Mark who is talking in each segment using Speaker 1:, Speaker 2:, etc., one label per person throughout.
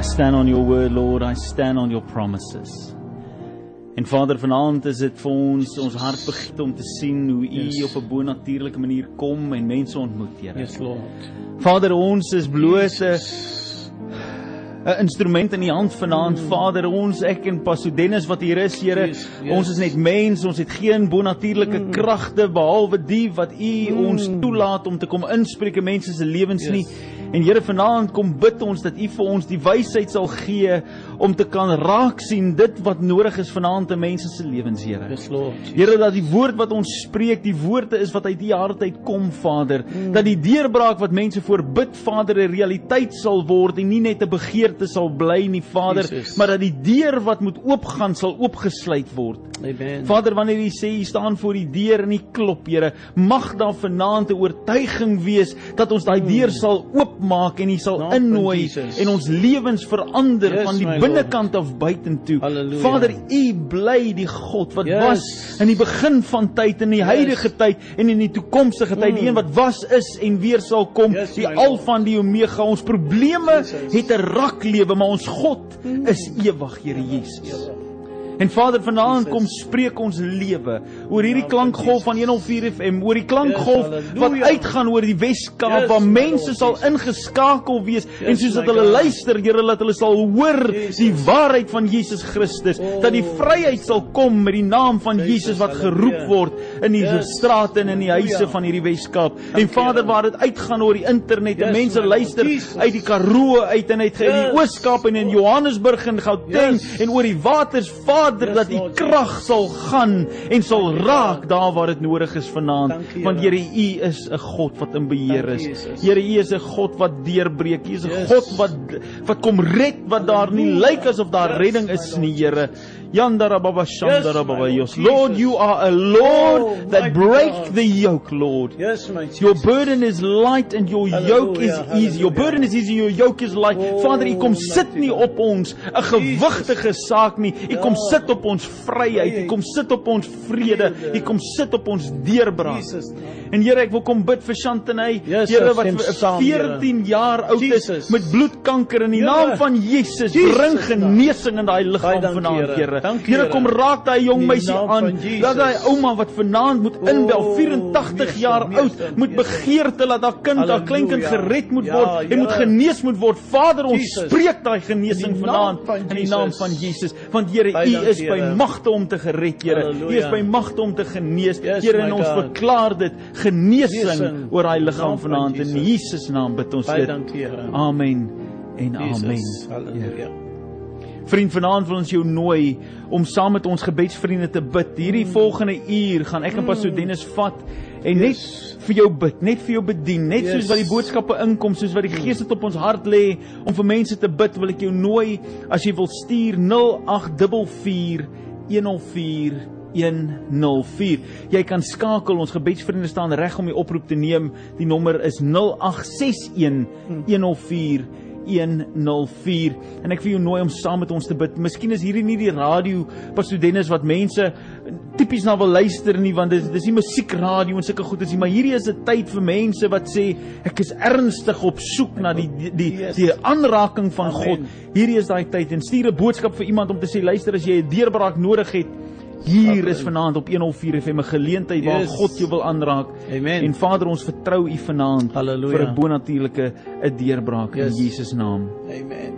Speaker 1: I stand on your word, Lord. I stand on your promises. En Vader, vanaand is dit vir ons ons hart begiet om te sien hoe U
Speaker 2: Yes.
Speaker 1: op 'n bo-natuurlike manier kom en mense ontmoet, Here.
Speaker 2: Yes, Lord.
Speaker 1: Vader, ons is 'n
Speaker 2: Jesus.
Speaker 1: 'n instrument in U hand vanaand, Vader. Ons ek en Pastor Dennis wat hier is, Here.
Speaker 2: Yes, yes.
Speaker 1: Ons is net mens, ons het geen bo-natuurlike kragte behalwe die wat U ons toelaat om te kom inspreek in mense se lewens
Speaker 2: Yes.
Speaker 1: nie. En Here, vanaand kom bid ons dat U vir ons die wysheid sal gee om te kan raak sien dit wat nodig is vanaand in mense se lewens, Here. Here dat die woord wat ons spreek, die woorde is wat uit U hart uit kom, Vader. Dat die deurbraak wat mense voor bid, Vader, 'n realiteit sal word en nie net 'n begeerte sal bly nie, Vader,
Speaker 2: Jesus.
Speaker 1: maar dat die deur wat moet oopgaan sal oopgesluit word.
Speaker 2: Amen.
Speaker 1: Vader, wanneer U sê U staan voor die deur en U klop, Here, mag daar vanaand 'n oortuiging wees dat ons daai deur sal oopmaak en U sal innooi en ons lewens verander
Speaker 2: Yes,
Speaker 1: van die
Speaker 2: Lord.
Speaker 1: Binnekant af buitentoe.
Speaker 2: Halleluja.
Speaker 1: Vader, U bly die God wat
Speaker 2: Yes.
Speaker 1: was in die begin van tyd en die
Speaker 2: Yes.
Speaker 1: huidige tyd en in die toekomstige tyd, die een wat was, is en weer sal kom,
Speaker 2: Yes,
Speaker 1: die. Alfa en die Omega. Ons probleme
Speaker 2: Jesus.
Speaker 1: het 'n raklewe, maar ons God is ewig, Here Jesus. En Vader, vanaand kom spreek ons lewe oor hierdie klankgolf van 104 FM, oor die klankgolf wat uitgaan oor die Weskaap waar mense sal ingeskakel wees en soos dat hulle luister, Here, dat hulle sal hoor die waarheid van Jesus Christus,
Speaker 2: Oh,
Speaker 1: dat die vryheid sal kom met die naam van
Speaker 2: Jesus,
Speaker 1: wat geroep word in die
Speaker 2: Yes,
Speaker 1: strate en in die huise van hierdie Weskaap. En Vader, waar dit uitgaan oor die internet en
Speaker 2: Yes,
Speaker 1: mense
Speaker 2: my Lord
Speaker 1: luister
Speaker 2: Jesus.
Speaker 1: uit die Karoo uit en uit in die
Speaker 2: Yes.
Speaker 1: Ooskaap en in Johannesburg en Gauteng
Speaker 2: Yes.
Speaker 1: en oor die waters, Vader,
Speaker 2: Yes,
Speaker 1: dat die krag sal gaan en sal raak daar waar dit nodig is vanaand.
Speaker 2: Dank U,
Speaker 1: Want
Speaker 2: Here.
Speaker 1: U is 'n God wat in beheer is. Here, U is 'n God wat deurbreek. U is 'n
Speaker 2: Yes.
Speaker 1: God wat wat kom red wat daar nie lyk asof daar
Speaker 2: Yes,
Speaker 1: redding is nie, Here. Yandara baba shandara baba yos. Lord, you are a Lord
Speaker 2: Oh,
Speaker 1: that break
Speaker 2: God.
Speaker 1: the yoke, Lord.
Speaker 2: Yes, my Jesus.
Speaker 1: Your burden is light and your yoke is easy. Your
Speaker 2: hallelujah.
Speaker 1: burden is easy, your yoke is light.
Speaker 2: Oh,
Speaker 1: Vader, U kom sit nie op ons 'n gewigtige saak nie. U kom
Speaker 2: Ja.
Speaker 1: sit op ons vryheid. U kom sit op ons vrede. U kom sit op ons deurbraak. En Here, ek wil kom bid vir Chantenay.
Speaker 2: Yes,
Speaker 1: Here wat
Speaker 2: stem
Speaker 1: vir
Speaker 2: saam,
Speaker 1: 14 jaar oud is met bloedkanker in die
Speaker 2: Here.
Speaker 1: naam van Jesus, bring genesing in daai liggaam vanaand,
Speaker 2: Here.
Speaker 1: Here.
Speaker 2: Dankie,
Speaker 1: Here, kom raak daai jong meisie aan. Dat daai ouma wat vanaand moet inbel,
Speaker 2: Oh,
Speaker 1: 84
Speaker 2: meester,
Speaker 1: jaar oud, moet begeerte dat haar kind, haar kleinkind gered moet
Speaker 2: Ja,
Speaker 1: word en moet
Speaker 2: Here.
Speaker 1: genees moet word. Vader, ons spreek daai genesing vanaand
Speaker 2: van
Speaker 1: in die naam van Jesus. Want Here, U is by magte om te gered, Here. U is by magte om te genees. Here, en ons verklaar dit genesing oor daai liggaam vanaand in
Speaker 2: Jesus.
Speaker 1: Naam bid ons dit. Amen en amen. Ja.
Speaker 2: Halleluja.
Speaker 1: Vriend, vanaand wil ons jou nooi om saam met ons gebedsvriende te bid. Hierdie volgende uur gaan ek en Pastor Dennis vat en net
Speaker 2: Yes.
Speaker 1: vir jou bid, net vir jou bedien, net
Speaker 2: Yes.
Speaker 1: soos wat die boodskappe inkom, soos wat die Gees dit op ons hart lê om vir mense te bid, wil ek jou nooi as jy wil stuur 0844 104 104. Jy kan skakel, ons gebedsvriende staan reg om die oproep te neem. Die nommer is 0861 104 104 en ek wil jou nooi om saam met ons te bid. Miskien is hierdie nie die radio Pastor Dennis wat mense tipies na wil luister nie want dit dis nie musiekradio en sulke goed is nie, maar hierdie is 'n tyd vir mense wat sê ek is ernstig op soek na die die die, die aanraking van
Speaker 2: Amen.
Speaker 1: God. Hierdie is daai tyd en stuur 'n boodskap vir iemand om te sê luister as jy 'n deurbraak nodig het Hier is vanaand op 104 FM 'n geleentheid waar
Speaker 2: Yes.
Speaker 1: God jou wil aanraak.
Speaker 2: Amen.
Speaker 1: En Vader, ons vertrou U vanaand
Speaker 2: Halleluja.
Speaker 1: vir 'n bonatuurlike 'n deurbraak
Speaker 2: Yes.
Speaker 1: in Jesus naam.
Speaker 2: Amen.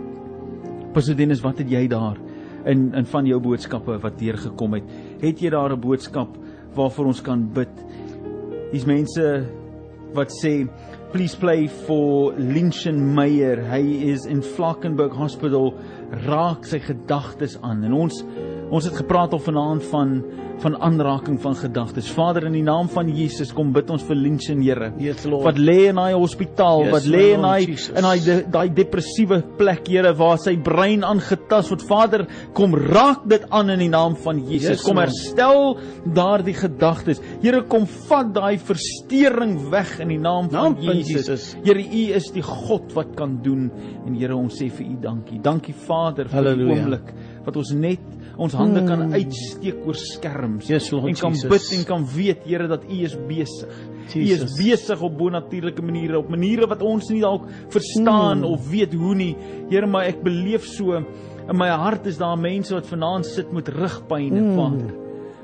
Speaker 1: Pastor Dennis, wat het jy daar in in van jou boodskappe wat deurgekom het? Het jy daar 'n boodskap waarvoor ons kan bid? Hier's mense wat sê please play for Lynchen Meyer. Hy is in Flackenburg Hospital. Raak sy gedagtes aan. En ons ons het gepraat al vanaand van van aanraking van gedagtes. Vader in die naam van Jesus kom bid ons vir Lynchen Here.
Speaker 2: Yes, Lord.
Speaker 1: Wat lê in daai hospitaal,
Speaker 2: Yes,
Speaker 1: wat lê in daai in daai de- daai depressiewe plek, Here, waar sy brein aangetast word. Vader, kom raak dit aan in die naam van Jesus.
Speaker 2: Yes,
Speaker 1: kom herstel daardie gedagtes. Here, kom vat daai verstoring weg in die naam van
Speaker 2: Naam
Speaker 1: Jesus. Jesus. Here, U is die God wat kan doen en Here, ons sê vir U dankie. Dankie Vader vir die
Speaker 2: Halleluja.
Speaker 1: oomblik wat ons net ons hande mm. kan uitsteek oor skerms
Speaker 2: Yes, Lord
Speaker 1: en kan
Speaker 2: Jesus.
Speaker 1: bid en kan weet Here dat U is besig. U is besig op bonatuurlike maniere, op maniere wat ons nie dalk verstaan
Speaker 2: Mm.
Speaker 1: of weet hoe nie. Here, maar ek beleef so in my hart is daar mense wat vanaand sit met rugpyn,
Speaker 2: Mm.
Speaker 1: Vader.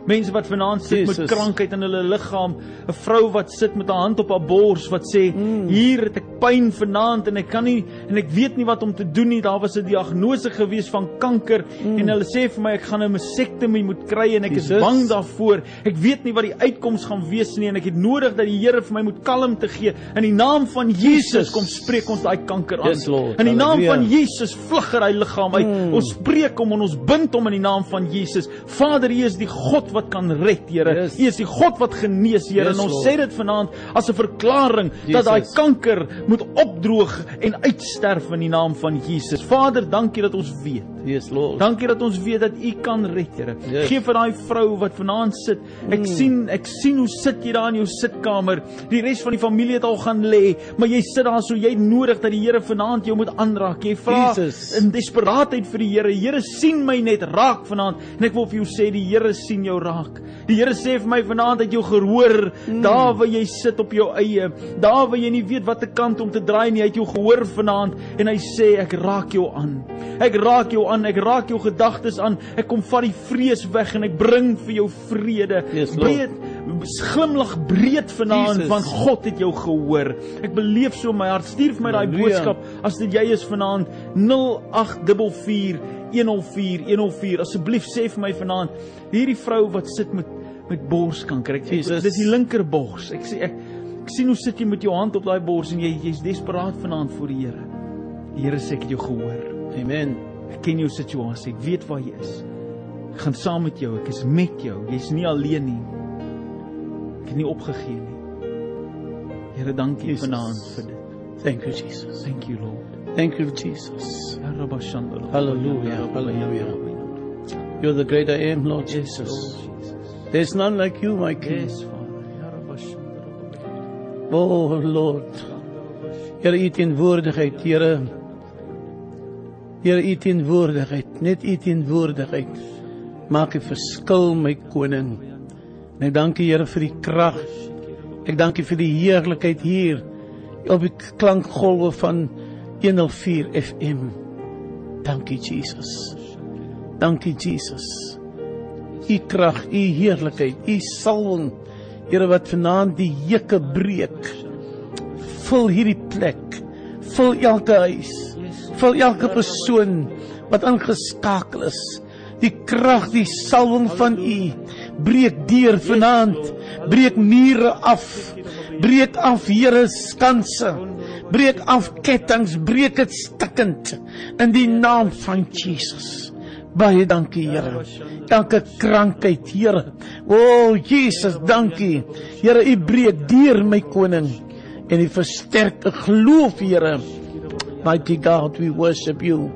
Speaker 1: Mense wat vanaand sit met
Speaker 2: Jesus.
Speaker 1: krankheid in hulle liggaam, 'n vrou wat sit met haar hand op haar bors wat sê,
Speaker 2: Mm.
Speaker 1: "Hier het ek pyn vanaand en ek kan nie en ek weet nie wat om te doen nie. Daar was 'n diagnose gewees van kanker en hulle sê vir my ek gaan 'n mastektomie moet kry en ek is
Speaker 2: Mm. Jesus.
Speaker 1: bang daarvoor. Ek weet nie wat die uitkoms gaan wees nie en ek het nodig dat die Here vir my moet kalmte gee. In die naam van Jesus
Speaker 2: Jesus.
Speaker 1: kom spreek ons daai kanker aan.
Speaker 2: Yes, Lord.
Speaker 1: In die naam
Speaker 2: Halleluja.
Speaker 1: van Jesus vlug hy liggaam uit.
Speaker 2: Mm.
Speaker 1: Ons spreek hom en ons bind hom in die naam van Jesus. Vader, U is die God wat kan red, Here.
Speaker 2: Yes.
Speaker 1: U is die God wat genees, Here.
Speaker 2: Yes,
Speaker 1: en ons
Speaker 2: Lord.
Speaker 1: sê dit vanaand as 'n verklaring dat daai
Speaker 2: Jesus.
Speaker 1: kanker moet opdroog en uitsterf in die naam van Jesus. Vader, dankie dat ons weet.
Speaker 2: Yes, Lord.
Speaker 1: Dankie dat ons weet dat U kan red, Here.
Speaker 2: Yes.
Speaker 1: Gee vir daai vrou wat vanaand sit. Ek sien, ek sien hoe sit jy daar in jou sitkamer. Die res van die familie het al gaan lê, maar jy sit daar so jy nodig dat die Here vanaand jou moet aanraak. Jy vra
Speaker 2: Jesus.
Speaker 1: in desperaatheid vir die Here. Here sien my net raak vanaand en ek wil vir jou sê die Here sien jou raak. Die Here sê vir my vanaand dat jy gehoor daar waar jy sit op jou eie, daar waar jy nie weet watter kant om te draai nie, hy het jou gehoor vanaand en hy sê ek raak jou aan. Ek raak jou aan, ek raak jou gedagtes aan. Ek kom vat die vrees weg en ek bring vir jou vrede.
Speaker 2: Yes,
Speaker 1: breed glimlag breed vanaand
Speaker 2: Jesus.
Speaker 1: want God het jou gehoor. Ek beleef so my hart. Stuur vir my daai boodskap as dit jy is vanaand 0844 104 104 asseblief sê vir my vanaand hierdie vrou wat sit met met borskanker. Ek, ek
Speaker 2: Jesus.
Speaker 1: dis die linkerbors ek sê ek, ek sien hoe sit jy met jou hand op daai bors en jy jy's desperaat vanaand voor die Here. Die Here sê ek het jou gehoor.
Speaker 2: Amen.
Speaker 1: ek ken jou situasie. Ek weet waar jy is. Ek gaan saam met jou. Ek is met jou. Jy's nie alleen nie. Ek het nie opgegee nie. Here dankie
Speaker 2: Jesus.
Speaker 1: vanaand vir dit.
Speaker 2: Thank you, Jesus.
Speaker 1: thank you Lord
Speaker 2: Thank you, Jesus.
Speaker 1: Hallelujah.
Speaker 2: Hallelujah. You're the great I am, Lord Jesus. There's none like you, my King.
Speaker 1: Yes, Father.
Speaker 2: Oh, Lord. Here, u teenwoordigheid, Here. Here, u teenwoordigheid, net u teenwoordigheid maak 'n verskil, my koning. En ek dank U, Here, vir die krag. Ek dank U vir die heerlikheid hier op die klankgolwe van 104 FM. Dankie Jesus. Dankie Jesus. U krag, u heerlikheid, u salwing, Here wat vanaand die hekke breek. Vul hierdie plek. Vul elke huis. Vul elke persoon wat ingeskakel is. Die krag, die salwing van u breek deur vanaand. Breek mure af. Breek af Here skanse. Breek af kettinge, breek dit stikkend in die naam van Jesus. Baie dankie Here. Elke krankheid, Here. O oh, Jesus, dankie. Here, U breek deur my koning en U versterk 'n geloof, Here. Mighty God, we worship you.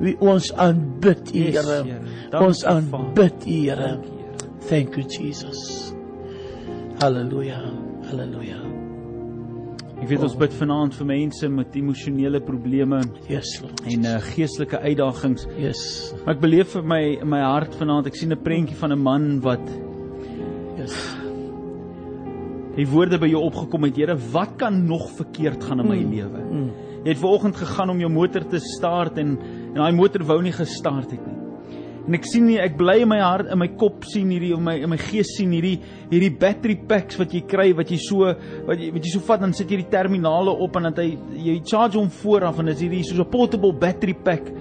Speaker 2: We ons aanbid U, Here.
Speaker 1: Dankie,
Speaker 2: Ons aanbid U, Here.
Speaker 1: Dankie.
Speaker 2: Thank you, Jesus. Halleluja. Halleluja.
Speaker 1: Ek weet ons bid vanaand vir mense met emosionele probleme
Speaker 2: Yes, Lord.
Speaker 1: en uh, geestelike uitdagings.
Speaker 2: Yes.
Speaker 1: Maar ek beleef vir my in my hart vanaand, ek sien 'n prentjie van 'n man wat
Speaker 2: Yes.
Speaker 1: die woorde by jou opgekom het, Here, wat kan nog verkeerd gaan in my
Speaker 2: Mm.
Speaker 1: lewe?
Speaker 2: Mm.
Speaker 1: Jy het vanoggend gegaan om jou motor te start en en daai motor wou nie gestart het nie. En ek sien nie ek bly in my hart in my kop sien hierdie in my in my gees sien hierdie hierdie battery packs wat jy kry wat jy so wat jy wat jy so vat dan sit jy die terminale op en dan jy jy charge hom vooraf en dit is hierdie soos 'n portable battery pack.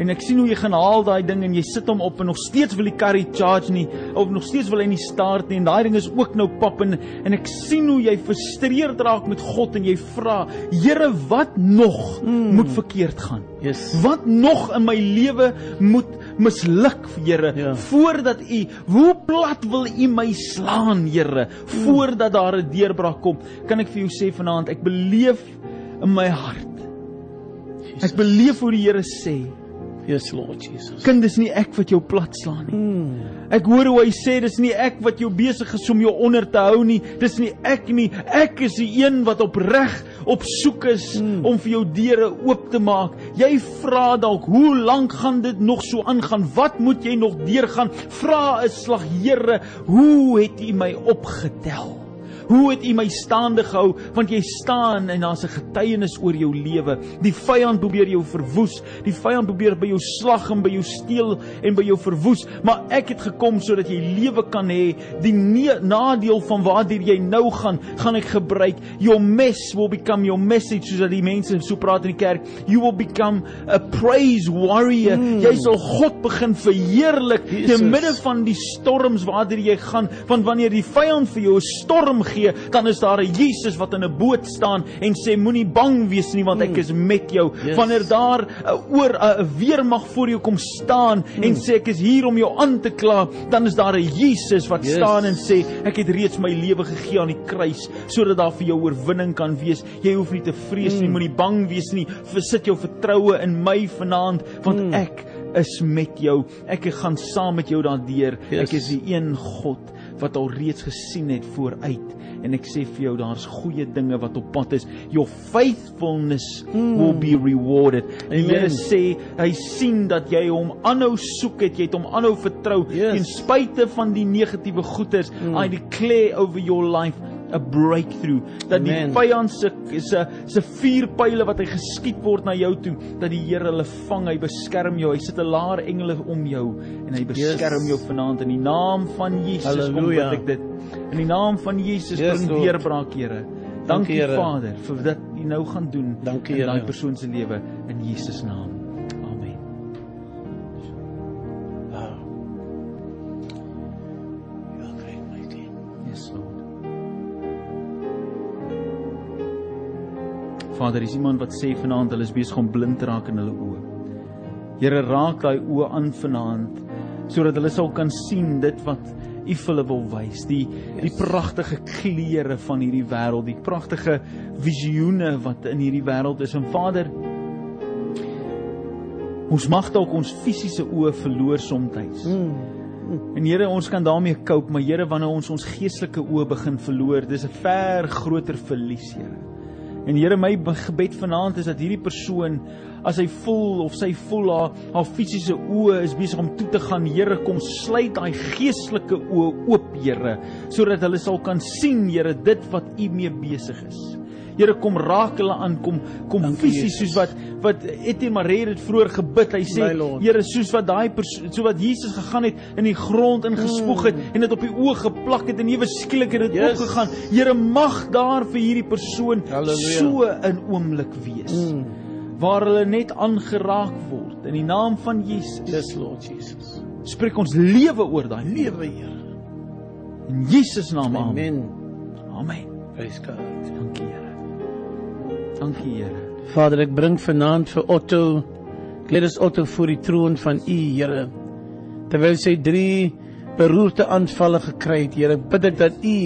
Speaker 1: En ek sien hoe jy gaan haal daai ding en jy sit hom op en nog steeds wil die kar nie charge nie of nog steeds wil hy nie start nie en daai ding is ook nou pap en en ek sien hoe jy frustreerd raak met God en jy vra Here wat nog mm. moet verkeerd gaan
Speaker 2: Yes.
Speaker 1: wat nog in my lewe moet misluk Here
Speaker 2: Ja.
Speaker 1: voordat u hoe plat wil u my slaan Here voordat daar 'n deurbraak kom kan ek vir jou sê vanaand ek beleef in my hart ek beleef hoe die Here sê
Speaker 2: Yes Lord Jesus.
Speaker 1: Kind, dis nie ek wat jou platslaan nie.
Speaker 2: Mm.
Speaker 1: Ek hoor hoe hy sê dis nie ek wat jou besig is om jou onder te hou nie. Dis nie ek nie. Ek is die een wat opreg op soek is mm. om vir jou deure oop te maak. Jy vra dalk, hoe lank gaan dit nog so aangaan? Wat moet jy nog deurgaan? Vra 'n slag, Here, hoe het U my opgetel? Hoe het U my staande gehou? Want jy staan en daar's 'n getuienis oor jou lewe. Die vyand probeer jou verwoes. Die vyand probeer by jou slag en by jou steel en by jou verwoes, maar ek het gekom sodat jy lewe kan hê. Die nadeel van waardeur jy nou gaan, gaan ek gebruik. Your mess will become your message soos dat die mense so praat in die kerk. You will become a praise warrior. Mm. Jy sal God begin verheerlik te midde van die storms waardeur jy gaan, want wanneer die vyand vir jou 'n storm gee, dan is daar 'n Jesus wat in 'n boot staan en sê moenie bang wees nie want ek is met jou.
Speaker 2: Yes.
Speaker 1: Wanneer daar 'n oor 'n weermag voor jou kom staan en sê ek is hier om jou aan te kla, dan is daar 'n Jesus wat
Speaker 2: Yes.
Speaker 1: staan en sê ek het reeds my lewe gegee aan die kruis sodat daar vir jou oorwinning kan wees. Jy hoef nie te vrees nie, moenie bang wees nie. Versit jou vertroue in my vanaand want ek is met jou. Ek gaan saam met jou daardeur.
Speaker 2: Yes.
Speaker 1: Ek is die een God wat al reeds gesien het vooruit en ek sê vir jou daar's goeie dinge wat op pad is. Your faithfulness mm. will be rewarded. Die
Speaker 2: Amen.
Speaker 1: Here sê hy sien dat jy hom aanhou soek het, jy het hom aanhou vertrou
Speaker 2: Yes.
Speaker 1: ten spyte van die negatiewe goeters. Mm. I declare over your life a breakthrough. Dat die vyand se se se vuurpyle wat hy geskiet word na jou toe dat die Here hulle vang hy beskerm jou hy sit 'n laar engele om jou en hy beskerm
Speaker 2: Yes.
Speaker 1: jou vanaand in die naam van Jesus. Kom
Speaker 2: Halleluja.
Speaker 1: bid ek dit. In die naam van Jesus
Speaker 2: Yes,
Speaker 1: bring deurbraak Here. Dankie
Speaker 2: Here.
Speaker 1: Vader vir wat U nou gaan doen
Speaker 2: Dankie,
Speaker 1: in daai persoon se lewe. In Jesus naam Vader, is iemand wat sê vanaand hulle is besig om blind te raak in hulle oë. Here, raak daai oë aan vanaand sodat hulle sal kan sien dit wat U vir hulle wil wys, die die pragtige kleure van hierdie wêreld, die pragtige visioene wat in hierdie wêreld is. En Vader, ons mag dalk ons fisiese oë verloor soms.
Speaker 2: Mm.
Speaker 1: En Here, ons kan daarmee cope, maar Here, wanneer ons ons geestelike oë begin verloor, dis 'n ver groter verlies, Here. En Here, my be- gebed vanaand is dat hierdie persoon as hy voel of sy voel haar haar fisiese oë is besig om toe te gaan, Here, kom sluit daai geestelike oë oop, Here, sodat hulle sal kan sien, Here, dit wat U mee besig is. Here kom raak hulle aan kom kom fisies soos wat wat Etienne Maree het vroeër gebid. Hy sê. Here soos wat daai so wat Jesus gegaan het in die grond ingespoeg het en dit op die oë geplak het en ewe skielik het dit
Speaker 2: Mm. Yes.
Speaker 1: opgegaan. Here mag daar vir hierdie persoon
Speaker 2: Halleluja.
Speaker 1: so 'n oomblik wees
Speaker 2: Mm.
Speaker 1: waar hulle net aangeraak word in die naam van Jesus.
Speaker 2: Yes, Lord Jesus.
Speaker 1: Spreek ons lewe oor daai lewe
Speaker 2: Here.
Speaker 1: in Jesus naam. Amen.
Speaker 2: Amen. Praise God.
Speaker 1: Dankie Here. Dankie Here.
Speaker 2: Vader, ek bring vanaand vir Otto, Gladys Otto voor die troon van U, Here. Terwyl sy drie beroerte aanvalle gekry het, Here, bid ek dat U,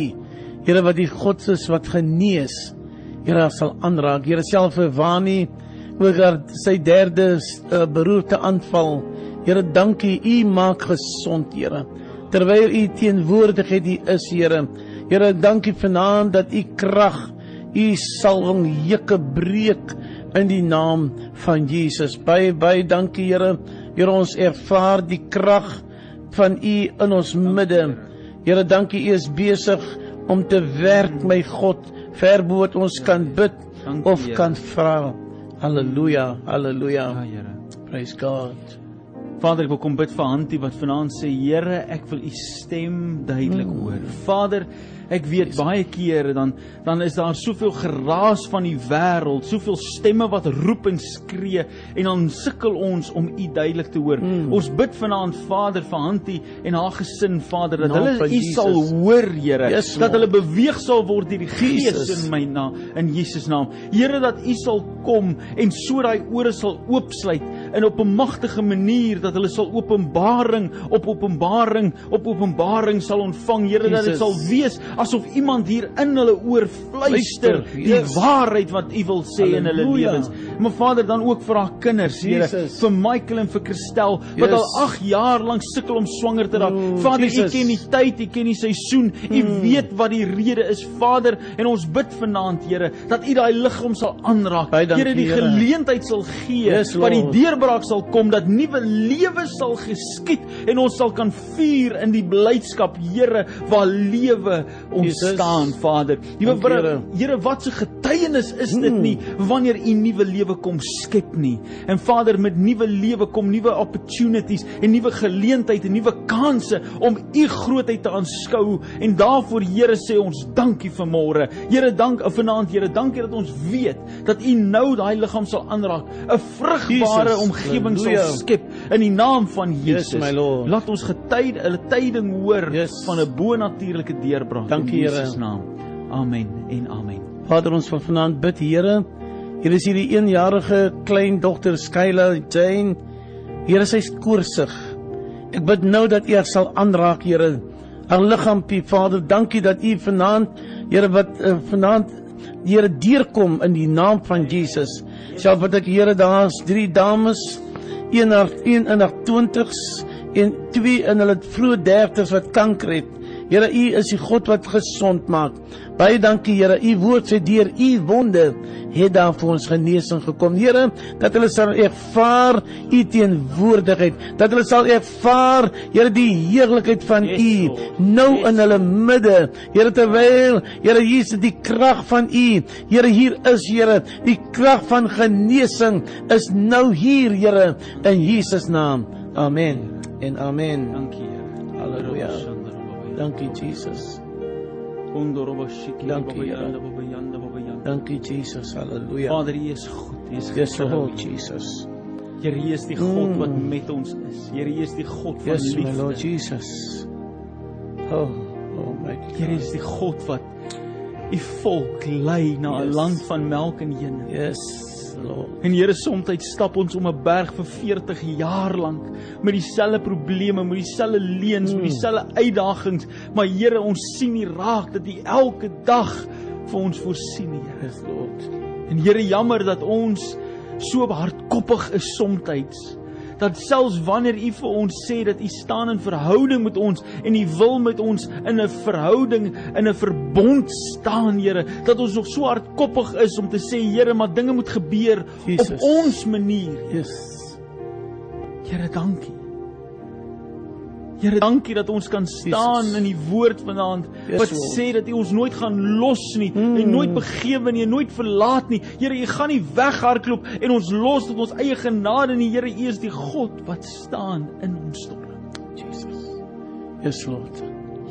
Speaker 2: Here wat die God is wat genees, Here sal aanraak. Here self vir Wani ook haar sy derde uh, beroerte aanval. Here, dankie U maak gesond, Here. Terwyl U teenwoordigheid hier is, Here. Here, dankie vanaand dat U krag U salwing jukke breek in die naam van Jesus. Baie baie dankie Here. Here ons ervaar die krag van U in ons midde. Here, dankie U is besig om te werk, my God, ver bo wat ons kan bid
Speaker 1: Dankie,
Speaker 2: of kan vra. Halleluja,
Speaker 1: Ja
Speaker 2: halleluja.
Speaker 1: Here.
Speaker 2: Praise God.
Speaker 1: Vader, ek wil kom bid vir Hantie wat vanaand sê, Here, ek wil u stem duidelik
Speaker 2: Mm.
Speaker 1: hoor. Vader, ek weet baie kere dan dan is daar soveel geraas van die wêreld, soveel stemme wat roep en skree en dan sukkel ons om u duidelik te hoor.
Speaker 2: Mm.
Speaker 1: Ons bid vanaand Vader vir Hantie en haar gesin, Vader, dat hulle u sal hoor, Here,
Speaker 2: Yes,
Speaker 1: dat hulle beweeg sal word deur die Gees in my naam in Jesus naam. Here dat U sal kom en so daai ore sal oopsluit in op 'n magtige manier dat hulle sal openbaring op openbaring op openbaring sal ontvang. Here dat dit sal wees asof iemand hier in hulle oor fluister die waarheid wat U wil sê in hulle
Speaker 2: Halleluja.
Speaker 1: lewens. Maar Vader dan ook vir haar kinders, Here, vir Michael en vir Christel wat
Speaker 2: Yes.
Speaker 1: al 8 jaar lank sukkel om swanger te raak.
Speaker 2: Oh,
Speaker 1: Vader, U
Speaker 2: Jesus.
Speaker 1: ken die tyd, U ken die seisoen. U weet wat die rede is, Vader, en ons bid vanaand, Here, dat U daai liggaam sal aanraak. Here, die
Speaker 2: Here.
Speaker 1: geleentheid sal gee
Speaker 2: Yes,
Speaker 1: dat die
Speaker 2: Lord.
Speaker 1: Deurbraak sal kom, dat nuwe lewe sal geskied en ons sal kan vier in die blydskap, Here, waar lewe ontstaan, Vader. Liewe Here,
Speaker 2: Here.
Speaker 1: Wat 'n getuienis is dit nie wanneer U nuwe lewe kom skep nie. En Vader, met nuwe lewe kom nuwe opportunities en nuwe geleenthede, nuwe kansse om U grootheid te aanskou en daarvoor Here sê ons dankie vanmôre. Here, dank of vanaand Here, dankie dat ons weet dat U nou daai liggaam sal aanraak, 'n vrugbare
Speaker 2: Jesus,
Speaker 1: omgewing sal skep in die naam van
Speaker 2: Yes,
Speaker 1: Jesus.
Speaker 2: my Lord.
Speaker 1: Laat ons getuid 'n tyding hoor
Speaker 2: Yes.
Speaker 1: van 'n bonatuurlike deurbraak
Speaker 2: Dankie,
Speaker 1: in. Jesus naam. Amen en amen.
Speaker 2: Vader ons van vanaand bid Here. Hier is hierdie eenjarige klein dogter Skyla Jane. Here sy's koorsig. Ek bid nou dat U haar sal aanraak, Here. Haar liggaampie, Vader, dankie dat U vanaand, Here, wat uh, vanaand Here deurkom in die naam van Jesus. Self wat ek Here daar's drie dames, een haar een in haar 20s en twee in hulle vroeë 30s wat kanker het. Here, U is die God wat gesond maak. Baie dankie, Here. U woord sê deur U wonde het daar vir ons genesing gekom. Here, dat hulle sal ervaar U teenwoordigheid, dat hulle sal ervaar, Here, die heerlikheid van
Speaker 1: Yes,
Speaker 2: U
Speaker 1: Lord.
Speaker 2: nou
Speaker 1: Yes.
Speaker 2: in hulle midde. Here, terwyl Here Jesus die krag van U, Here hier is, Here, die krag van genesing is nou hier, Here, in Jesus naam. Amen. En amen.
Speaker 1: Dankie Here.
Speaker 2: Halleluja. Dankie Jesus. Dankie, Here. Dankie Jesus. Halleluja.
Speaker 1: Vader, U is goed. U is
Speaker 2: Yes. Lord Jesus.
Speaker 1: Here, U is die God
Speaker 2: Mm.
Speaker 1: wat met ons is. Here, U is die God van
Speaker 2: Yes, my Lord
Speaker 1: liefde.
Speaker 2: Jesus. Oh, oh my
Speaker 1: Here, U is die God wat U volk lei na 'n
Speaker 2: Yes.
Speaker 1: land van melk en honing.
Speaker 2: Yes, Lord.
Speaker 1: En Here, soms stap ons om 'n berg vir 40 jaar lank met dieselfde probleme, met dieselfde leuns,
Speaker 2: Mm.
Speaker 1: met dieselfde uitdagings, maar Here, ons sien nie raak dat U elke dag vir ons voorsien, Here.
Speaker 2: Lord.
Speaker 1: En Here, jammer dat ons so hardkoppig is soms. Dat selfs wanneer U vir ons sê dat U staan in verhouding met ons en U wil met ons in 'n verhouding, in 'n verbond staan, Here, dat ons nog so hardkoppig is om te sê, Here, maar dinge moet gebeur
Speaker 2: Jesus.
Speaker 1: op ons manier.
Speaker 2: Yes.
Speaker 1: Here, dankie. Here, dankie dat ons kan staan
Speaker 2: Jesus.
Speaker 1: in die woord vanaand
Speaker 2: Yes,
Speaker 1: wat
Speaker 2: Lord.
Speaker 1: sê dat U ons nooit gaan los nie,
Speaker 2: Mm.
Speaker 1: en nooit begewe nie, en nooit verlaat nie. Here, U gaan nie weghardloop en ons los tot ons eie genade nie. Here, U is die God wat staan in ons storm.
Speaker 2: Jesus. Yes, Lord.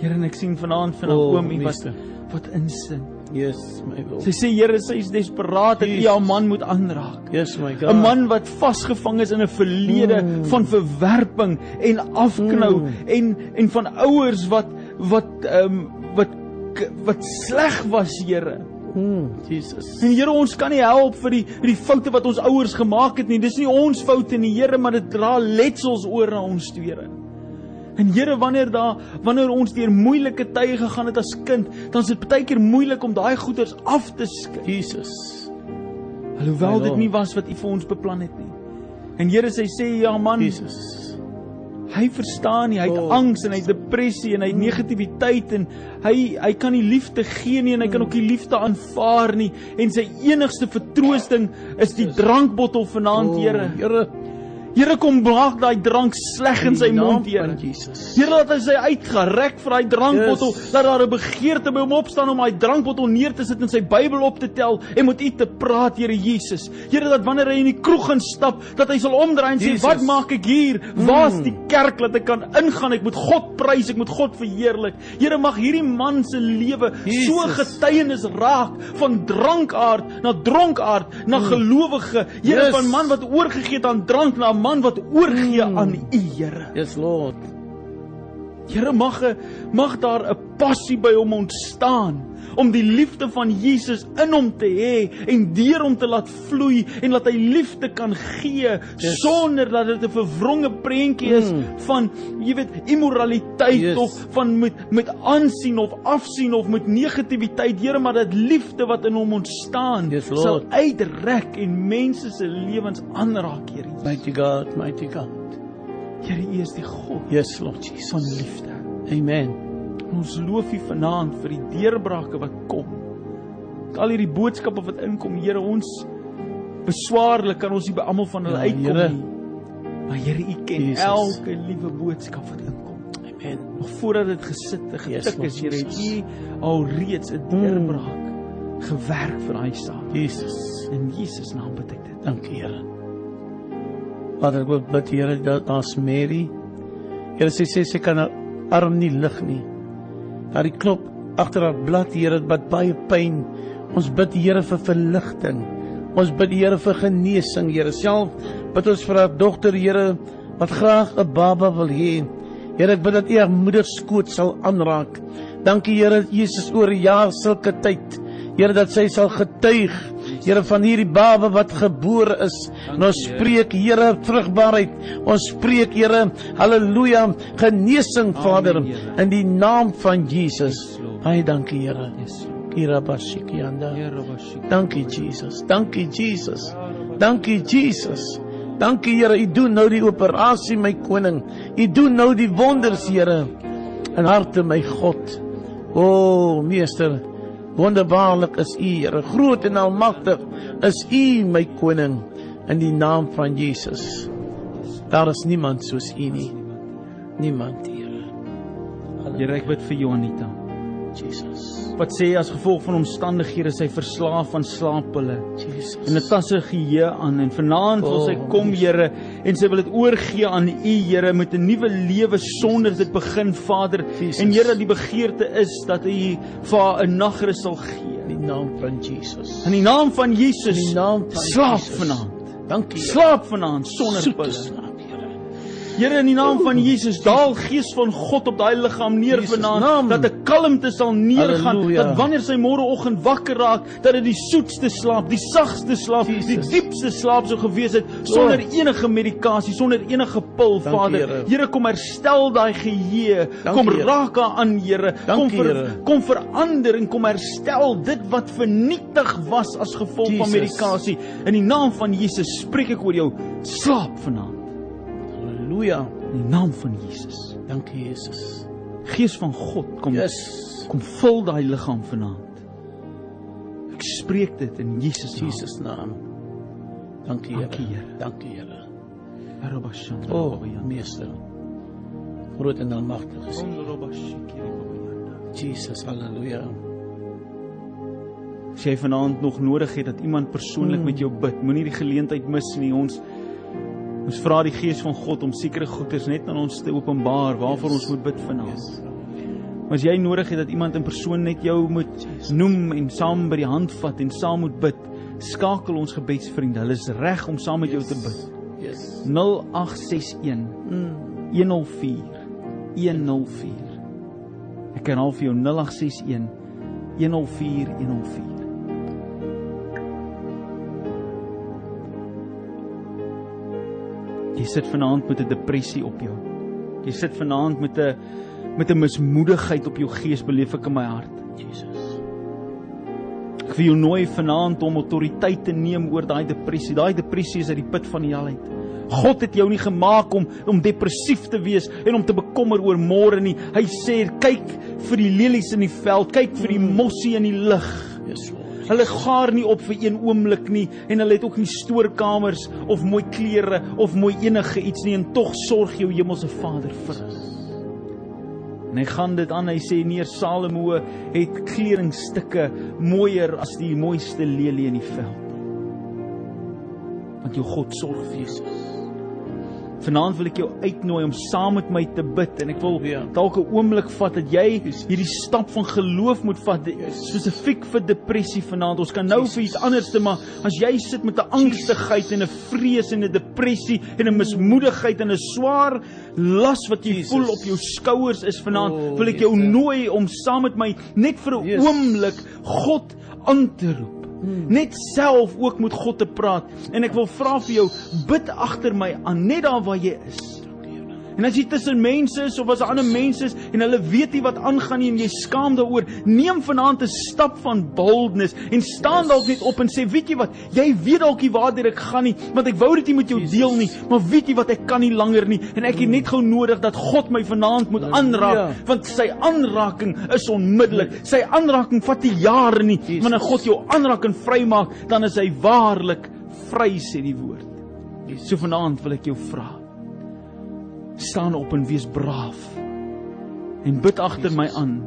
Speaker 1: Here, en ek sien vanaand van
Speaker 2: O,
Speaker 1: Naomi wat
Speaker 2: meester.
Speaker 1: wat insing.
Speaker 2: Yes, my Lord.
Speaker 1: Sy sê Here, sy is desperaat dat U haar man moet aanraak.
Speaker 2: Yes, my God.
Speaker 1: 'n man wat vasgevang is in 'n verlede
Speaker 2: Mm.
Speaker 1: van verwerping en afknou
Speaker 2: Mm.
Speaker 1: en en van ouers wat wat ehm um, wat wat sleg was, Here.
Speaker 2: Mm, Jesus.
Speaker 1: En Here, ons kan nie help vir die die foute wat ons ouers gemaak het nie. Dis nie ons foute nie, Here, maar dit dra letsels oor na ons tweede. En Here, wanneer daar wanneer ons deur moeilike tye gegaan het as kind, dan is dit baie keer moeilik om daai goeders af te skei.
Speaker 2: Jesus.
Speaker 1: Alhoewel dit nie was wat U vir ons beplan het nie. En Here sê sê ja man,
Speaker 2: Jesus.
Speaker 1: hy verstaan nie, hy het
Speaker 2: Oh,
Speaker 1: angs en hy het depressie en hy het negativiteit en hy hy kan nie liefde gee nie en hy kan ook nie liefde aanvaar nie en sy enigste vertroosting is die drankbottel vanaand, Here.
Speaker 2: Oh, Here.
Speaker 1: Here kom maak daai drank sleg in sy mond, Here. Here laat hy sy uitgerek vir daai drankbottel,
Speaker 2: Yes.
Speaker 1: dat daar 'n begeerte by hom opstaan om daai drankbottel neer te sit en sy Bybel op te tel en met U te praat, Here Jesus. Here dat wanneer hy in die kroeg gaan stap, dat hy sal omdraai en sê,
Speaker 2: Jesus.
Speaker 1: "Wat maak ek hier? Waar's
Speaker 2: Mm.
Speaker 1: die kerk dat ek kan ingaan? Ek moet God prys, ek moet God verheerlik." Here mag hierdie man se lewe so getuienis raak van drankaard na dronkaard na gelowige. Here
Speaker 2: Mm. Yes.
Speaker 1: van man wat oorgegee het aan drank na 'n man wat oorgee
Speaker 2: Mm.
Speaker 1: aan U, Here.
Speaker 2: Yes, Lord.
Speaker 1: Here mag 'n mag daar 'n passie by hom ontstaan om die liefde van Jesus in hom te hê en deur hom te laat vloei en laat hy liefde kan gee
Speaker 2: Yes.
Speaker 1: sonder dat dit 'n verwronge prentjie is
Speaker 2: Mm.
Speaker 1: van jy weet immoraliteit
Speaker 2: Yes.
Speaker 1: of van met met aansien of afsien of met negativiteit Here maar dat liefde wat in hom ontstaan
Speaker 2: Yes, Lord.
Speaker 1: sal uitrek en mense se lewens aanraak Here.
Speaker 2: Mighty God, mighty God.
Speaker 1: Here U is die God
Speaker 2: Yes, Lord
Speaker 1: van
Speaker 2: Jesus.
Speaker 1: liefde.
Speaker 2: Amen.
Speaker 1: En ons loof U vanaand vir die deurbrake wat kom. Al hierdie boodskappe wat inkom, Here, ons beswaarlik kan ons nie by almal van hulle
Speaker 2: Ja,
Speaker 1: uitkom
Speaker 2: Here.
Speaker 1: nie. Maar Here, U ken
Speaker 2: Jesus.
Speaker 1: elke liewe boodskap wat inkom.
Speaker 2: Amen.
Speaker 1: Nog voordat dit gesit en
Speaker 2: Yes,
Speaker 1: getik
Speaker 2: Lord
Speaker 1: is, Here, het. U al reeds 'n deurbraak gewerk vir daai saak.
Speaker 2: Jesus.
Speaker 1: In Jesus naam bid ek dit.
Speaker 2: Dankie, Here. Vader, ek wil bid, Here, dat as Mary, Here sê sê sy kan haar arm nie lig nie. Daar die knop agter haar blad, Here, wat baie pyn. Ons bid, Here, vir verligting. Ons bid, Here, vir genesing, Here. Self bid ons vir haar dogter, Here, wat graag 'n baba wil hê. Here, ek bid dat U haar moeder skoot sal aanraak. Dankie, Here, Jesus oor 'n jaar sulke tyd. Here dat sy sal getuig Here van hierdie baba wat gebore is. En ons spreek Here vrugbaarheid. Ons spreek Here haleluja genesing Vader in die naam van Jesus. Baie dankie Here. Bashikianda.
Speaker 1: Here, bashik.
Speaker 2: Dankie Jesus. Dankie Jesus. Dankie Jesus. Dankie Here, U doen nou die operasie my koning. U doen nou die wonders Here in harte my God. O meester, wonderbaarlik is U Here, groot en almagtig is U my koning in die naam van Jesus. Daar is niemand soos U nie. Niemand Here.
Speaker 1: Here, ek bid vir Johanita.
Speaker 2: Jesus.
Speaker 1: Wat sê as gevolg van omstandighede sy verslaaf aan slaappille.
Speaker 2: Jesus.
Speaker 1: En dit tas sy geheue aan en vanaand wil sy
Speaker 2: Oh,
Speaker 1: kom. Here en sy wil dit oorgee aan U Here met 'n nuwe lewe sonder dit begin Vader.
Speaker 2: Jesus.
Speaker 1: En Here die begeerte is dat U vir haar 'n nagrus sal gee.
Speaker 2: in die naam van Jesus.
Speaker 1: In die naam van Jesus.
Speaker 2: In die naam van
Speaker 1: slaap
Speaker 2: Jesus.
Speaker 1: vanaand.
Speaker 2: Dankie.
Speaker 1: Slaap vanaand sonder pille.
Speaker 2: Here.
Speaker 1: In die naam van Jesus, daal Gees van God op daai liggaam neer vanaand dat 'n kalmte sal neergaan
Speaker 2: Halleluja.
Speaker 1: dat wanneer sy môreoggend wakker raak, dat dit die soetste slaap, die sagste slaap, die
Speaker 2: Jesus.
Speaker 1: diepste slaap sou gewees het sonder enige medikasie, sonder enige pil,
Speaker 2: Dankie,
Speaker 1: Vader.
Speaker 2: Here.
Speaker 1: Kom herstel daai geheue. Kom
Speaker 2: Here.
Speaker 1: raak haar aan, Here. Kom ver,
Speaker 2: Here.
Speaker 1: kom verander en kom herstel dit wat vernietig was as gevolg van
Speaker 2: Jesus.
Speaker 1: medikasie. In die naam van Jesus spreek ek oor jou. Slaap vanaand
Speaker 2: Halleluja.
Speaker 1: in die naam van Jesus.
Speaker 2: Dankie Jesus.
Speaker 1: Gees van God, kom
Speaker 2: Yes.
Speaker 1: kom vul daai liggaam vanaand. Ek spreek dit in Jesus naam.
Speaker 2: Jesus naam. Dankie Here.
Speaker 1: Dankie, Here. Arabashan.
Speaker 2: O, meester. Groot en almagtig is U. Jesus. Halleluja.
Speaker 1: As jy vanaand nog nodig het dat iemand persoonlik
Speaker 2: Mm.
Speaker 1: met jou bid, moenie die geleentheid mis nie. Ons ons vra die Gees van God om sekere goeders net aan ons te openbaar waarvoor ons moet bid vanaand. Maar as jy nodig het dat iemand in persoon net jou moet noem en saam by die hand vat en saam moet bid, skakel ons gebedsvriende. Hulle is reg om saam met jou te bid.
Speaker 2: Yes.
Speaker 1: 0861
Speaker 2: Mm.
Speaker 1: 104 104. Ek kan al vir jou 0861 104 104. Jy sit vanaand met 'n depressie op jou. Jy sit vanaand met 'n met 'n mismoedigheid op jou gees beleef ek in my hart.
Speaker 2: Jesus.
Speaker 1: Ek wil jou nooi vanaand om autoriteit te neem oor daai depressie. Daai depressie is uit die put van die hel uit. God het jou nie gemaak om om depressief te wees en om te bekommer oor môre nie. Hy sê kyk vir die lelies in die veld, kyk vir die mossie in die lug.
Speaker 2: Lord.
Speaker 1: Hulle gaar nie op vir een oomblik nie en hulle het ook nie stoorkamers of mooi klere of mooi enige iets nie en tog sorg jou hemelse Vader vir hulle. En hy gaan dit aan, hy sê neer Salomo het kledingstukke mooier as die mooiste lelie in die veld. Want jou God sorg vir jou.
Speaker 2: Jesus.
Speaker 1: Vanaand wil ek jou uitnooi om saam met my te bid en ek wil
Speaker 2: Ja.
Speaker 1: dalk 'n oomblik vat dat jy
Speaker 2: Jesus.
Speaker 1: hierdie stap van geloof moet vat spesifiek vir depressie vanaand. Ons kan nou vir iets anderste, maar as jy sit met 'n angstigheid en 'n vrees en 'n depressie en 'n mismoedigheid en 'n swaar las wat jy
Speaker 2: Jesus.
Speaker 1: voel op jou skouers is vanaand,
Speaker 2: O,
Speaker 1: wil ek jou
Speaker 2: Jesus.
Speaker 1: nooi om saam met my net vir 'n
Speaker 2: Yes.
Speaker 1: oomblik God aan te roep. Net self ook met God te praat en ek wil vra vir jou bid agter my aan net daar waar jy is. En as jy tussen mense is of as ander mense is en hulle weet nie wat aangaan nie en jy skaam daaroor, neem vanaand 'n stap van boldness en staan dalk net op en sê, "Weet jy wat? Jy weet dalk nie waartoe ek gaan nie, want ek wou dit nie met jou deel nie, maar weet jy wat? Ek kan nie langer nie en ek het net gou nodig dat God my vanaand moet aanraak,
Speaker 2: Halleluja.
Speaker 1: want sy aanraking is onmiddellik. Sy aanraking vat nie jare nie,
Speaker 2: Jesus.
Speaker 1: wanneer God jou aanraak en vrymaak, dan is hy waarlik vry sê die woord. So vanaand wil ek jou vra staan op en wees braaf. En bid agter my aan.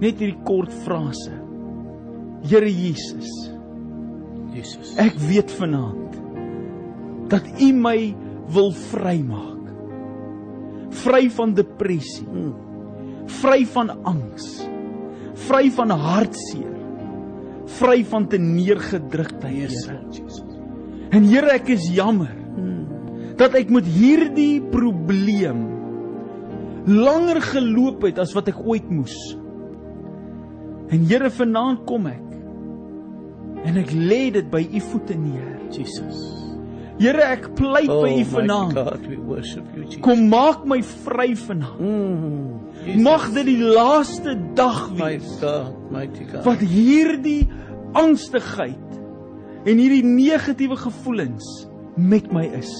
Speaker 1: Net hierdie kort frase. Here Jesus,
Speaker 2: Jesus.
Speaker 1: ek weet vanaand dat U my wil vrymaak. Vry van depressie,
Speaker 2: Mm.
Speaker 1: vry van angs, vry van hartseer, vry van te neergedruktheid,
Speaker 2: Yes,
Speaker 1: Here.
Speaker 2: Jesus.
Speaker 1: En Here, ek is jammer dat ek met hierdie probleem langer geloop het as wat ek ooit moes. En Here, vanaand kom ek en ek lê dit by u voete neer.
Speaker 2: Jesus.
Speaker 1: Here, ek pleit
Speaker 2: Oh
Speaker 1: by u
Speaker 2: my
Speaker 1: vanaand.
Speaker 2: God, we worship you, Jesus.
Speaker 1: Kom maak my vry vanaand.
Speaker 2: Mm. Jesus.
Speaker 1: Mag dit die laaste dag
Speaker 2: my
Speaker 1: wees
Speaker 2: God, mighty God.
Speaker 1: wat hierdie angstigheid en hierdie negatiewe gevoelens met my is.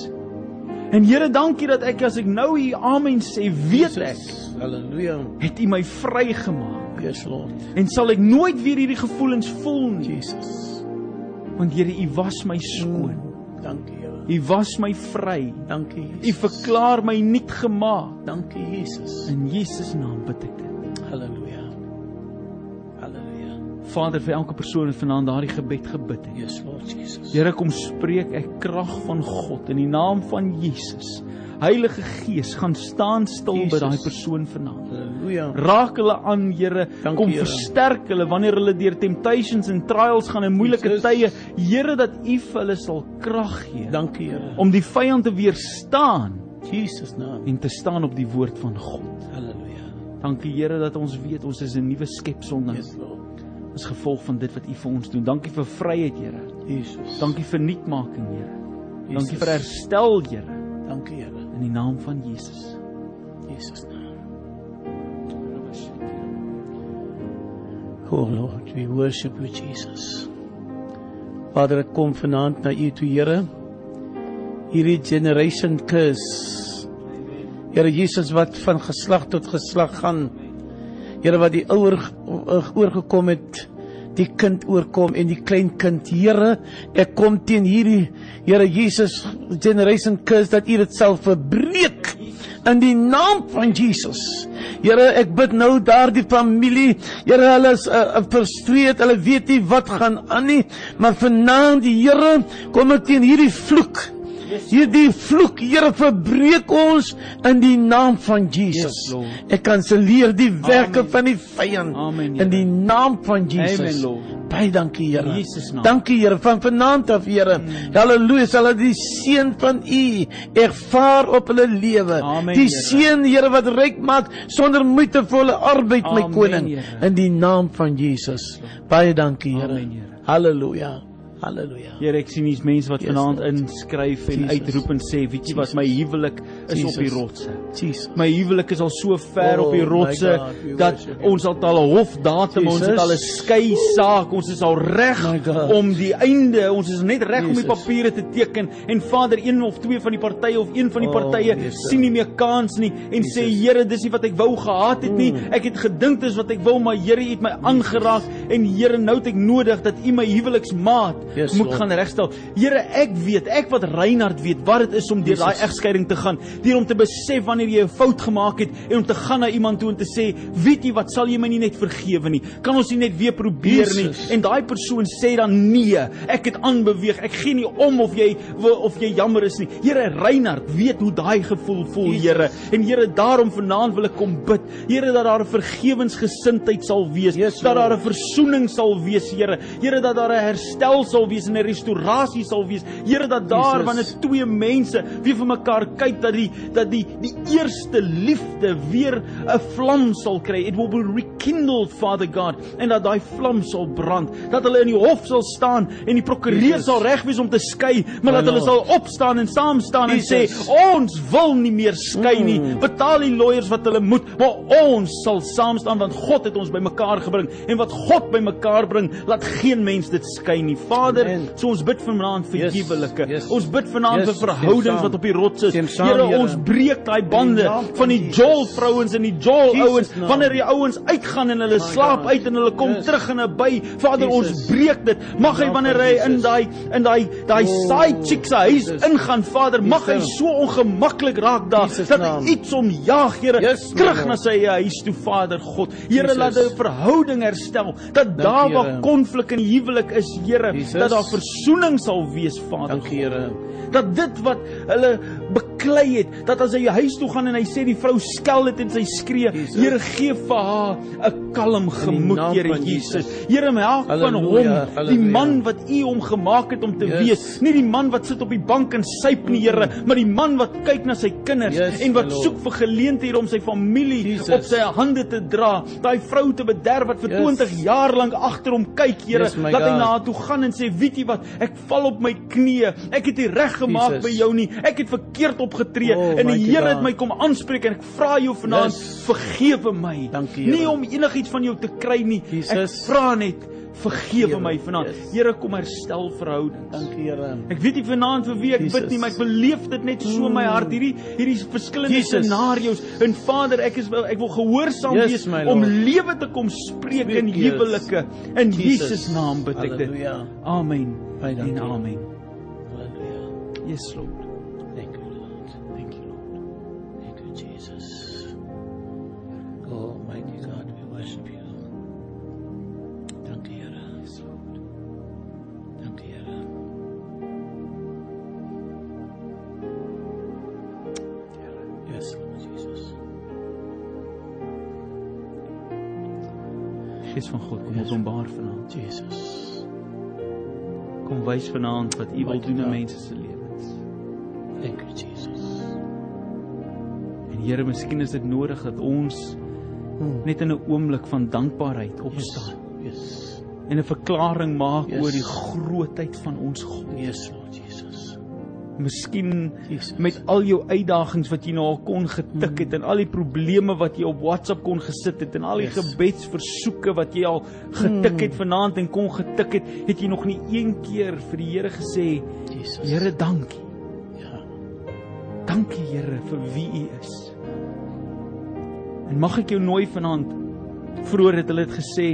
Speaker 1: En Here, dankie dat ek as ek nou hier amen sê, weet ek
Speaker 2: Jesus. Hallelujah.
Speaker 1: het U my vrygemaak
Speaker 2: Yes, Lord.
Speaker 1: en sal ek nooit weer hierdie gevoelens voel nie,
Speaker 2: Jesus.
Speaker 1: want Here, U was my skoon.
Speaker 2: Dankie, Here.
Speaker 1: U was my vry.
Speaker 2: Dankie,
Speaker 1: U
Speaker 2: Jesus.
Speaker 1: verklaar my nuut gemaak.
Speaker 2: Dankie, Jesus.
Speaker 1: In Jesus naam bid ek dit.
Speaker 2: Halleluja.
Speaker 1: Vader, vir elke persoon wat vanaand daardie gebed gebid het.
Speaker 2: Yes, Lord Jesus.
Speaker 1: Here kom spreek ek krag van God in die naam van Jesus. Heilige Gees, gaan staan stil by
Speaker 2: Jesus.
Speaker 1: daai persoon vanaand.
Speaker 2: Halleluja.
Speaker 1: Raak hulle aan, Here. Kom
Speaker 2: Here.
Speaker 1: versterk hulle wanneer hulle deur temptations en trials gaan en moeilike
Speaker 2: Jesus.
Speaker 1: tye. Here, dat U vir hulle sal krag gee
Speaker 2: Dankie, Here.
Speaker 1: om die vyand te weerstaan
Speaker 2: Jesus naam.
Speaker 1: en te staan op die woord van God.
Speaker 2: Halleluja.
Speaker 1: Dankie Here dat ons weet ons is 'n nuwe skepsel nou
Speaker 2: Yes, Lord.
Speaker 1: As gevolg van dit wat U vir ons doen. Dankie vir vryheid, Here.
Speaker 2: Jesus.
Speaker 1: Dankie vir nuutmaking, Here. Dankie
Speaker 2: Jesus.
Speaker 1: vir herstel, Here,
Speaker 2: Dankie, Here.
Speaker 1: in die naam van Jesus.
Speaker 2: Jesus naam. Oh Lord, we worship you, Jesus. Vader, ek kom vanaand na U toe, Here. Hierdie generation curse. Here Jesus wat van geslag tot geslag gaan. Here wat die ouer oorgekom het, die kind oorkom en die kleinkind. Here, ek kom teen hierdie Here Jesus generation curse dat U dit sal verbreek in die naam van Jesus. Here, ek bid nou daardie familie. Here, hulle is uh, frustreerd. Hulle weet nie wat gaan aan nie, maar vanaand die Here kom ek teen hierdie vloek. Hierdie vloek, Here, verbreek ons in die naam van Jesus. Ek kanselleer die werke
Speaker 1: Amen.
Speaker 2: van die vyand in die naam van Jesus. Baie dankie, Here. Dankie, Here, van vanaand af, Here. Halleluja, sal hulle die seën van U ervaar op hulle lewe. Die seën, Here, wat ryk maak sonder moeitevolle arbeid, my
Speaker 1: Amen,
Speaker 2: koning, in die naam van Jesus. Baie dankie, Here.
Speaker 1: Amen, Here.
Speaker 2: Halleluja. Halleluja.
Speaker 1: Here, ek sien hier's mense wat
Speaker 2: Yes,
Speaker 1: vanaand inskryf en
Speaker 2: Jesus.
Speaker 1: uitroep en sê, weet jy wat, my huwelik is op die
Speaker 2: Jesus.
Speaker 1: rotse.
Speaker 2: Jesus.
Speaker 1: My huwelik is al so ver
Speaker 2: Oh,
Speaker 1: op die
Speaker 2: my
Speaker 1: rotse
Speaker 2: God,
Speaker 1: dat
Speaker 2: worship
Speaker 1: ons al al 'n hofdatum, ons het
Speaker 2: Jesus.
Speaker 1: al 'n skei saak, ons is al reg om die einde, ons is net reg om die
Speaker 2: Jesus.
Speaker 1: papiere te teken en Vader een of twee van die partye of een van die
Speaker 2: Oh,
Speaker 1: partye
Speaker 2: Jesus.
Speaker 1: sien nie meer kans nie en sê
Speaker 2: Jesus.
Speaker 1: Here, dis nie wat ek wou gehad het nie.
Speaker 2: Mm.
Speaker 1: Ek het gedink dis wat ek wou, maar Here, U het my aangeraak en Here, nou het ek nodig dat U my huweliksmaat
Speaker 2: Yes,
Speaker 1: moet
Speaker 2: Lord.
Speaker 1: gaan regstel. Here, ek weet, ek wat Reinhard weet wat dit is om deur daai egskeiding te gaan, deur om te besef wanneer jy 'n fout gemaak het en om te gaan na iemand toe en te sê, "Weet jy wat, sal jy my nie net vergewe nie? Kan ons nie net weer probeer nie?"
Speaker 2: Jesus.
Speaker 1: En daai persoon sê dan, "Nee, ek het aanbeweeg. Ek gee nie om of jy of jy jammer is nie." Here, Reinhard weet hoe daai gevoel voel. Here. En Here, daarom vanaand wil ek kom bid. Here, dat daar 'n vergewensgesindheid sal wees,
Speaker 2: Yes,
Speaker 1: dat daar. 'n versoening sal wees, Here. Here, dat daar 'n herstel sal wees en 'n restaurasie sal wees. Here, dat daar
Speaker 2: Jesus.
Speaker 1: wanneer twee mense weer vir mekaar kyk dat die dat die die eerste liefde weer 'n vlam sal kry. It will be rekindled, Father God, en dat daai vlam sal brand. Dat hulle in die hof sal staan en die prokureur sal reg wees om te skei, maar
Speaker 2: My
Speaker 1: dat hulle sal opstaan en saam staan en sê. "Ons wil nie meer skei nie.
Speaker 2: Mm.
Speaker 1: Betaal die lawyers wat hulle moet, maar ons sal saam staan want God het ons bymekaar gebring en wat God bymekaar bring, laat geen mens dit skei nie. Vader,
Speaker 2: Amen.
Speaker 1: so ons bid vanaand vir
Speaker 2: Yes,
Speaker 1: huwelike.
Speaker 2: yes.
Speaker 1: Ons bid vanaand
Speaker 2: Yes,
Speaker 1: vir verhoudings wat op die rots is. Here, ons breek daai bande van die. Joel vrouens en die
Speaker 2: Jesus
Speaker 1: ouens. Wanneer die ouens uitgaan en hulle slaap uit en hulle kom
Speaker 2: Yes.
Speaker 1: terug in 'n by. Vader, ons
Speaker 2: Jesus.
Speaker 1: breek dit. Mag hy wanneer hy in daai in daai daai
Speaker 2: Oh,
Speaker 1: side chick se huis ingaan, Vader, mag hy so ongemaklik raak daar
Speaker 2: Jesus
Speaker 1: dat hy
Speaker 2: naam.
Speaker 1: iets omjaag, Here,
Speaker 2: Yes,
Speaker 1: terug na sy huis toe, Vader God. Here, laat 'n verhouding herstel. Dat daar waar konflik in die huwelik is, Here. Dat daar versoening sal wees, Vader.
Speaker 2: Dankie Here.
Speaker 1: dat dit wat hulle beklei het, dat as hy huis toe gaan en hy sê die vrou skel dit en sy skree. Here gee vir haar 'n kalm gemoed, Here Jesus. Here, help van hom,
Speaker 2: Halleluja,
Speaker 1: die man wat U hom gemaak het om te
Speaker 2: Yes.
Speaker 1: wees, nie die man wat sit op die bank en suip nie, Here, maar die man wat kyk na sy kinders
Speaker 2: Yes,
Speaker 1: en wat
Speaker 2: Lord.
Speaker 1: soek vir geleenthede om sy familie
Speaker 2: Jesus.
Speaker 1: op sy hande te dra. Daai vrou te bederf wat vir
Speaker 2: Yes.
Speaker 1: 20 jaar lank agter hom kyk, Here,
Speaker 2: Yes,
Speaker 1: dat hy na haar toe gaan en sê, "Weet jy wat? Ek val op my knieë. Ek het nie reg gemaak by jou nie. Ek het verkeerd opgetree
Speaker 2: Oh,
Speaker 1: en die Here het my kom aanspreek en ek vra jou vanaand,
Speaker 2: Yes.
Speaker 1: vergewe my.
Speaker 2: Dankie, Here.
Speaker 1: Nie om enigiets van jou te kry nie. Ek
Speaker 2: Jesus.
Speaker 1: vra net, vergewe my vanaand.
Speaker 2: yes.
Speaker 1: Here, kom herstel verhoudings.
Speaker 2: Dankie Here.
Speaker 1: Ek weet nie vanaand vir wie ek
Speaker 2: Jesus.
Speaker 1: bid nie, maar ek beleef dit net so in my hart hierdie hierdie verskillende
Speaker 2: Jesus.
Speaker 1: scenario's. En Vader, ek is ek wil gehoorsaam
Speaker 2: Yes,
Speaker 1: wees om lewe te kom spreek in
Speaker 2: Spreek, yes.
Speaker 1: huwelike. In
Speaker 2: Jesus.
Speaker 1: Jesus naam bid ek dit.
Speaker 2: Halleluja.
Speaker 1: Amen. En amen.
Speaker 2: Hallelujah.
Speaker 1: Yes, Lord. Openbaar vanaand.
Speaker 2: Jesus.
Speaker 1: Kom wys vanaand wat U wil doen in mense se lewens.
Speaker 2: Thank you, Jesus.
Speaker 1: En Here, miskien is dit nodig dat ons
Speaker 2: Hmm.
Speaker 1: net in 'n oomblik van dankbaarheid
Speaker 2: Yes.
Speaker 1: opstaan
Speaker 2: Yes.
Speaker 1: en 'n verklaring maak
Speaker 2: Yes.
Speaker 1: oor die grootheid van ons God.
Speaker 2: Yes, Lord.
Speaker 1: Miskien
Speaker 2: Jesus.
Speaker 1: met al jou uitdagings wat jy nou al kon getik het en al die probleme wat jy op WhatsApp kon gesit het en al die
Speaker 2: Yes.
Speaker 1: gebedsversoeke wat jy al getik het vanaand en kon getik het, het jy nog nie een keer vir die Here gesê. Here, dankie.
Speaker 2: Ja.
Speaker 1: Dankie Here vir wie U is. En mag ek jou nooi vanaand vroeër het hulle dit gesê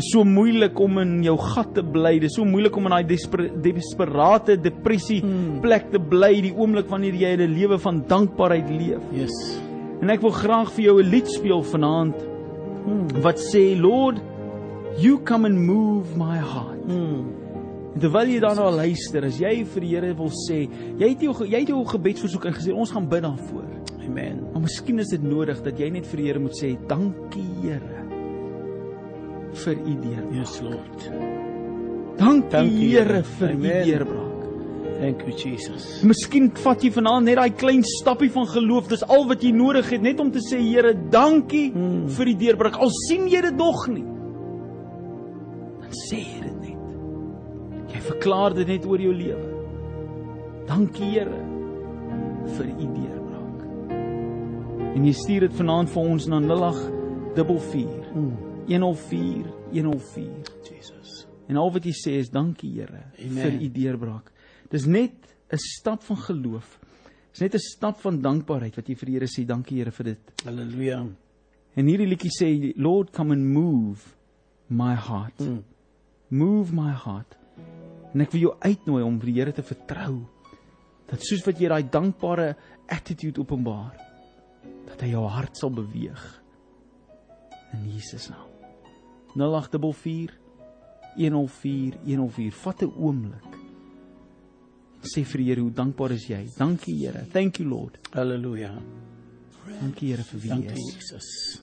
Speaker 1: Dit is so moeilik om in jou gat te bly. Dit is so moeilik om in daai desper, desperate depressie
Speaker 2: Hmm.
Speaker 1: plek te bly die oomblik wanneer jy 'n lewe van dankbaarheid leef.
Speaker 2: Yes.
Speaker 1: En ek wil graag vir jou 'n lied speel vanaand
Speaker 2: Hmm.
Speaker 1: wat sê Lord, you come and move my heart.
Speaker 2: Hmm.
Speaker 1: En terwyl jy dan nou luister, as jy vir die Here wil sê, jy het jou jy het jou gebedsversoek ingesê, ons gaan bid daarvoor.
Speaker 2: Amen.
Speaker 1: Maar miskien is dit nodig dat jy net vir die Here moet sê, dankie Here vir u deurbraak.
Speaker 2: Yes, Lord.
Speaker 1: Dankie,
Speaker 2: Dankie,
Speaker 1: Here vir u deurbraak.
Speaker 2: Thank you, Jesus.
Speaker 1: Miskien vat jy vanaand net daai klein stappie van geloof. Dis al wat jy nodig het net om te sê Here, dankie
Speaker 2: Hmm.
Speaker 1: vir die deurbraak. Al sien jy dit nog nie, dan sê jy dit net. Jy verklaar dit net oor jou lewe. Dankie Here vir u deurbraak. En jy stuur dit vanaand vir ons na 0844
Speaker 2: Hmm.
Speaker 1: 104 104.
Speaker 2: Jesus.
Speaker 1: En al wat jy sê is dankie Here vir u deurbraak. Dis net 'n stap van geloof. Dis net 'n stap van dankbaarheid wat jy vir die Here sê dankie Here vir dit.
Speaker 2: Hallelujah.
Speaker 1: En hierdie liedjie sê Lord come and move my heart.
Speaker 2: Mm.
Speaker 1: Move my heart. En ek wil jou uitnooi om vir die Here te vertrou. Dat soos wat jy daai dankbare attitude openbaar, dat hy jou hart sal beweeg. In Jesus naam. 0844 104 104. Vat 'n oomblik. Sê vir die Here hoe dankbaar is jy? Dankie Here. Thank you Lord.
Speaker 2: Halleluja.
Speaker 1: Dankie Here vir wie jy
Speaker 2: Dankie
Speaker 1: is.
Speaker 2: Jesus.